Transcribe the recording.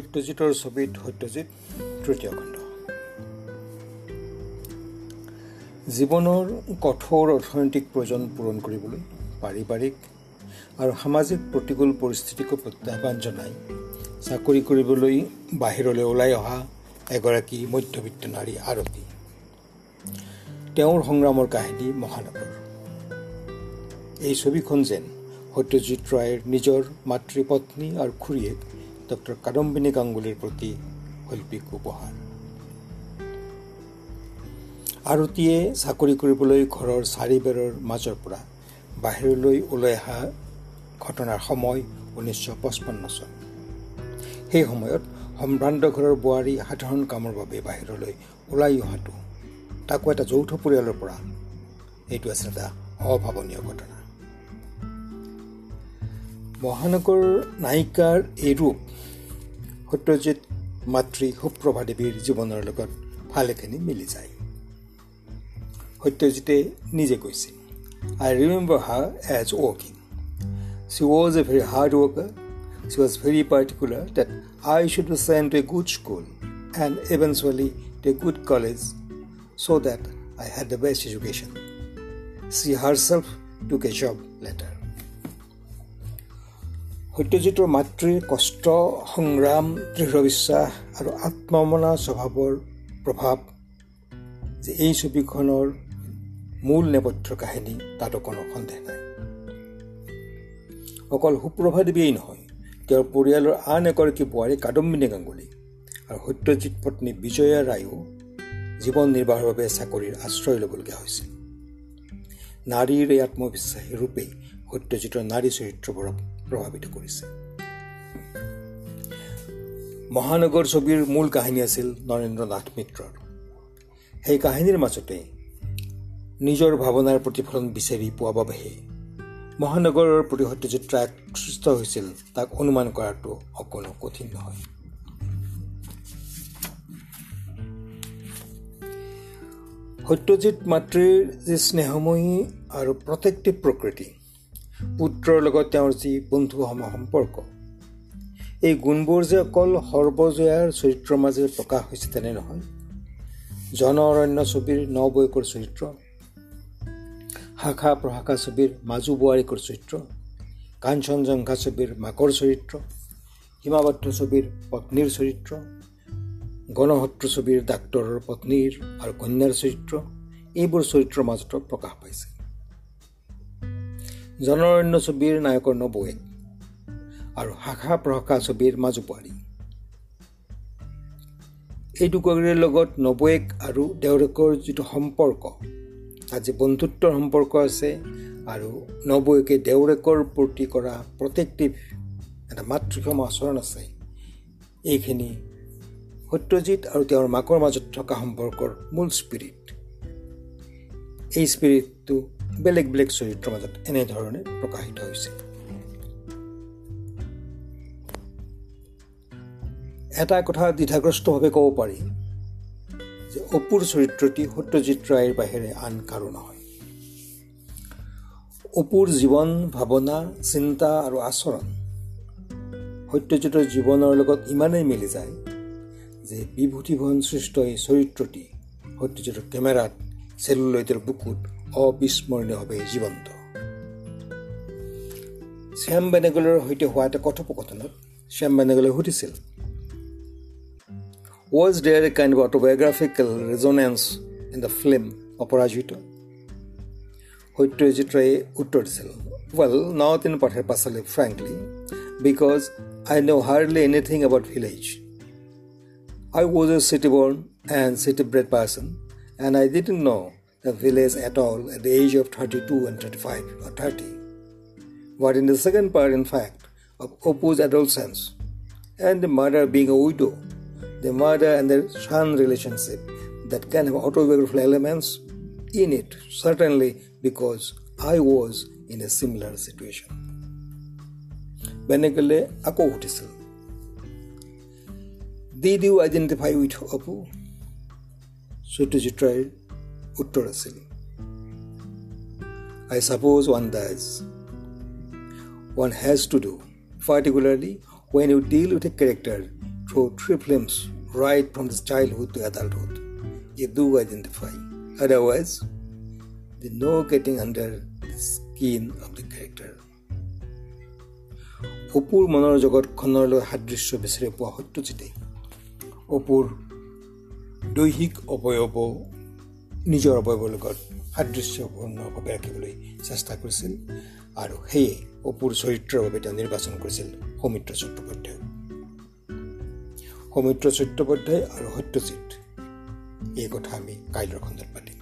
সত্যজিতৰ ছবিত সত্যজিত তৃতীয় খণ্ড। জীৱনৰ কঠোৰ অৰ্থনৈতিক প্ৰয়োজন পূৰণ কৰিবলৈ পাৰিবাৰিক আৰু সামাজিক প্ৰতিকূল পৰিস্থিতিকো প্ৰত্যাহ্বান জনাই চাকৰি কৰিবলৈ বাহিৰলৈ ওলাই অহা এগৰাকী মধ্যবিত্ত নাৰী আৰতী তেওঁৰ সংগ্ৰামৰ কাহিনী মহানগৰ। এই ছবিখন যেন সত্যজিৎ ৰায়ৰ নিজৰ মাতৃপত্নী আৰু খুৰীয়েক ডক্টৰ কাদম্বিনী গাংগুলীৰ প্ৰতি শৈল্পিক উপহাৰ। আৰতীয়ে চাকৰি কৰিবলৈ ঘৰৰ চাৰিবেৰৰ মাজৰ পৰা বাহিৰলৈ ওলাই অহা ঘটনাৰ সময় ঊনৈছশ পঁচপন্ন চন। সেই সময়ত সম্ভ্ৰান্ত ঘৰৰ বোৱাৰী সাধাৰণ কামৰ বাবে বাহিৰলৈ ওলাই অহাটো তাকো এটা যৌথ পৰিয়ালৰ পৰা। এইটো আছিল এটা অভাৱনীয় ঘটনা। মহানগৰ নায়িকাৰ এই ৰূপ সত্যজিৎ মাতৃ সুপ্ৰভা দেৱীৰ জীৱনৰ লগত ভালেখিনি মিলি যায়। সত্যজিতে নিজে কৈছে I remember her as working she was a very hard worker she was very particular that I should be sent to a good school and eventually to a good college so' that I had the best education she herself took a job later সত্যজিতৰ মাতৃৰ কষ্ট সংগ্ৰাম দৃঢ় বিশ্বাস আৰু আত্মমনা স্বভাৱৰ প্ৰভাৱ যে এই ছবিখনৰ মূল নেপথ্য কাহিনী তাতো কোনো সন্দেহ নাই। অকল সুপ্ৰভা দেৱীয়েই নহয় তেওঁৰ পৰিয়ালৰ আন এগৰাকী বোৱাৰী কাদম্বিনী গাংগুলী আৰু সত্যজিৎ পত্নী বিজয়া ৰায়ো জীৱন নিৰ্বাহৰ বাবে চাকৰিৰ আশ্ৰয় ল'বলগীয়া হৈছিল নাৰীৰ এই আত্মবিশ্বাসী ৰূপেই সত্যজিতৰ নাৰী চৰিত্ৰবোৰক প্ৰভাৱিত কৰিছে। মহানগৰ ছবিৰ মূল কাহিনী আছিল নৰেন্দ্ৰ নাথ মিত্ৰৰ। সেই কাহিনীৰ মাজতে নিজৰ ভাৱনাৰ প্ৰতিফলন বিচাৰি পোৱা বাবেহে মহানগৰৰ প্ৰতি সত্যজিত ৰাগ সৃষ্ট হৈছিল তাক অনুমান কৰাটো অকণো কঠিন নহয়। সত্যজিৎ মাতৃৰ যি স্নেহময়ী আৰু প্ৰটেক্টিভ প্ৰকৃতি পুত্ৰৰ লগত তেওঁৰ যি বন্ধুসম সম্পৰ্ক। এই গুণবোৰ যে অকল সৰ্বজয়াৰ চৰিত্ৰৰ মাজেৰে প্ৰকাশ হৈছে তেনে নহয়। জন অৰণ্য ছবিৰ ন বয়কৰ চৰিত্ৰ শাখা প্ৰশাখা ছবিৰ মাজু বোৱাৰীকৰ চৰিত্ৰ কাঞ্চনজংঘা ছবিৰ মাকৰ চৰিত্ৰ সীমাবদ্ধ ছবিৰ পত্নীৰ চৰিত্ৰ গণহত্ৰ ছবিৰ ডাক্তৰৰ পত্নীৰ আৰু কন্যাৰ চৰিত্ৰ এইবোৰ চৰিত্ৰৰ মাজতো প্ৰকাশ পাইছে। জনৰণ্য ছবিৰ নায়কৰ নবৌৱেক আৰু শাখা প্ৰশাখা ছবিৰ মাজু বোৱাৰী এই দুগৰাকীৰ লগত নবৌৱেক আৰু দেউৰেকৰ যিটো সম্পৰ্ক তাত যি বন্ধুত্বৰ সম্পৰ্ক আছে আৰু নবৌৱেকে দেউৰেকৰ প্ৰতি কৰা প্ৰটেক্টিভ এটা মাতৃক্ষম আচৰণ আছে এইখিনি সত্যজিৎ আৰু তেওঁৰ মাকৰ মাজত থকা সম্পৰ্কৰ মূল স্পিৰিট। এই স্পিৰিটটো বেলেগ বেলেগ চৰিত্ৰৰ মাজত এনেধৰণে প্ৰকাশিত হৈছে। এটা কথা দ্বিধাগ্ৰস্তভাৱে ক'ব পাৰি যে অপুৰ চৰিত্ৰটি সত্যজিৎ ৰায়ৰ বাহিৰে আন কাৰো নহয়। অপুৰ জীৱন ভাৱনা চিন্তা আৰু আচৰণ সত্যজিতৰ জীৱনৰ লগত ইমানেই মিলি যায় যে বিভূতিভন সৃষ্ট এই চৰিত্ৰটি সত্যজিতৰ কেমেৰাত চেলুলৈটৰ বুকুত অবিস্মৰণীয়ভাৱে জীৱন্ত। শ্যাম বেনেগলৰ সৈতে হোৱা এটা কথোপকথনত শ্যাম বেনেগলে সুধিছিল was there a kind autobiographical resonance in the film Aparajito? Satyajit ৰায়ে উত্তৰ দিছিল well not in পথেৰ পাছলে frankly because I know' hardly anything about village I was a city born and city bred person, and I didn't know the village at all at the age of 32 and 35 or 30. But in the second part, in fact, of Opu's adolescence and the mother being a widow, the mother and the son relationship that can have autobiographical elements in it, certainly because I was in a similar situation. বেনেগলে আকৌ উঠিছিল Did you identify with Apu? Satyajit Ray উত্তৰ আছিল I suppose one does. One has to do, particularly when you deal with a character through three films right from the childhood to adulthood. You do identify. Otherwise, there's no getting under the skin of the character. অপুৰ মনৰ জগতখনলৈ সাদৃশ্য বিচাৰি পোৱা সত্যজিতেই অপুৰ দৈহিক অৱয়ৱ নিজৰ অৱয়ৱৰ লগত সাদৃশ্যপূৰ্ণভাৱে ৰাখিবলৈ চেষ্টা কৰিছিল আৰু সেয়ে অপুৰ চৰিত্ৰৰ বাবে তেওঁ নিৰ্বাচন কৰিছিল সৌমিত্ৰ চট্টোপাধ্যায়। সৌমিত্ৰ চট্টোপাধ্যায় আৰু সত্যজিত এই কথা আমি কাইলৈৰ খণ্ডত পাতিম।